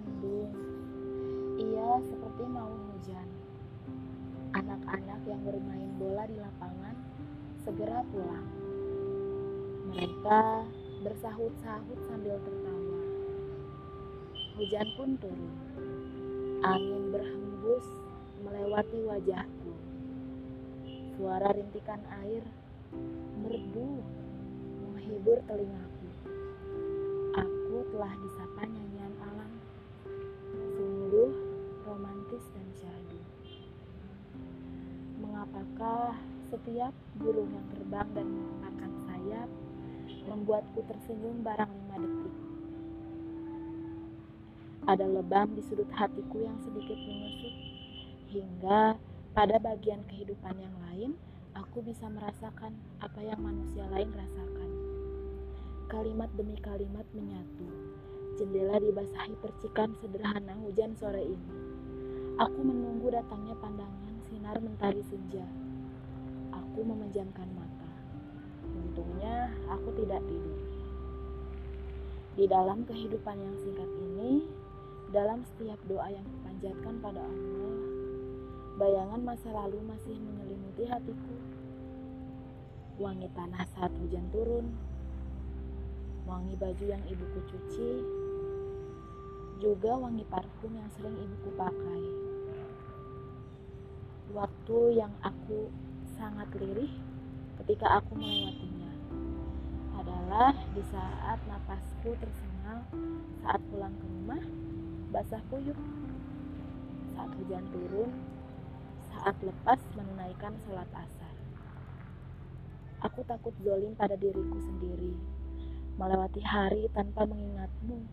mendung. Ia seperti mau hujan. Anak-anak yang bermain bola di lapangan segera pulang. Mereka bersahut-sahut sambil tertawa. Hujan pun turun. Angin berhembus melewati wajahku. Suara rintikan air merdu menghibur telingaku. Aku telah disapa dan syahdu. Mengapakah setiap burung yang terbang dan mengepakkan sayap membuatku tersenyum barang lima detik? Ada lebam di sudut hatiku yang sedikit menyusut, hingga pada bagian kehidupan yang lain, aku bisa merasakan apa yang manusia lain rasakan. Kalimat demi kalimat menyatu. Jendela dibasahi percikan sederhana hujan sore ini. Aku menunggu datangnya pandangan sinar mentari senja. Aku memejamkan mata. Untungnya aku tidak tidur. Di dalam kehidupan yang singkat ini, dalam setiap doa yang kupanjatkan pada Allah, bayangan masa lalu masih menyelimuti hatiku. Wangi tanah saat hujan turun, wangi baju yang ibuku cuci, juga wangi parfum yang sering ibuku pakai. Waktu yang aku sangat lirih ketika aku melewatinya adalah di saat napasku tersengal saat pulang ke rumah basah kuyup saat hujan turun saat lepas menunaikan sholat asar. Aku takut zolim pada diriku sendiri melewati hari tanpa mengingatmu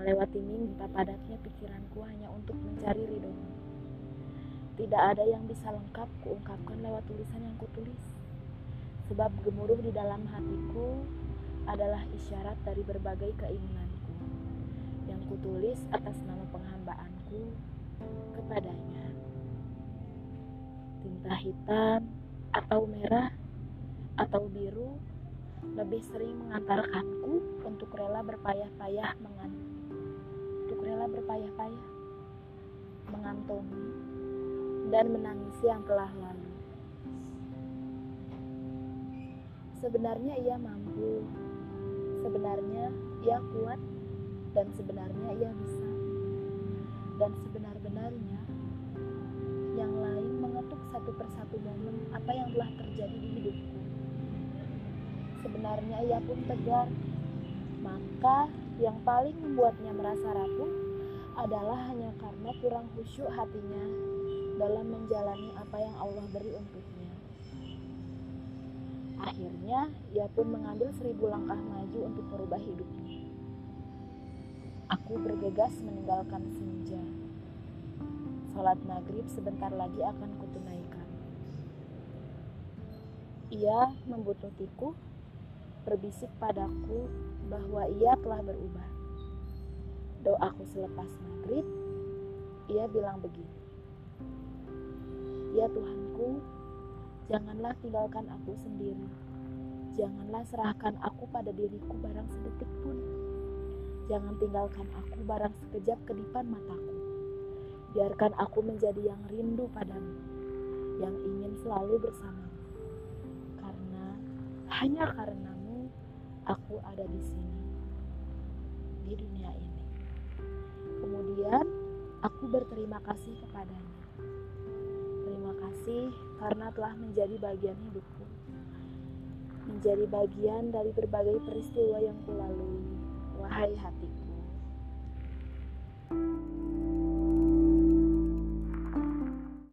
melewati minggu padatnya pikiranku hanya untuk mencari ridhomu tidak ada yang bisa lengkap kuungkapkan lewat tulisan yang kutulis sebab gemuruh di dalam hatiku adalah isyarat dari berbagai keinginanku yang kutulis atas nama penghambaanku kepadanya. Tinta hitam atau merah atau biru lebih sering mengantarkanku untuk rela berpayah-payah mengan untuk rela berpayah-payah mengantongi dan menangisi yang telah lalu. Sebenarnya ia mampu, sebenarnya ia kuat, dan sebenarnya ia bisa. Dan sebenar-benarnya, yang lain mengetuk satu persatu momen apa yang telah terjadi di hidupku. Sebenarnya ia pun tegar, maka yang paling membuatnya merasa rapuh adalah hanya karena kurang khusyuk hatinya dalam menjalani apa yang Allah beri untuknya. Akhirnya, ia pun mengambil seribu langkah maju untuk merubah hidupnya. Aku bergegas meninggalkan senja. Salat maghrib sebentar lagi akan kutunaikan. Ia membututiku, berbisik padaku bahwa ia telah berubah. Doaku selepas maghrib, ia bilang begini. Ya Tuhanku, janganlah tinggalkan aku sendiri. Janganlah serahkan aku pada diriku barang sedetik pun. Jangan tinggalkan aku barang sekejap kedipan mataku. Biarkan aku menjadi yang rindu padamu, yang ingin selalu bersamamu. Karena hanya karenamu aku ada di sini, di dunia ini. Kemudian aku berterima kasih kepadanya kasih karena telah menjadi bagian hidupku. Menjadi bagian dari berbagai peristiwa yang kulalui. Wahai hatiku. thank you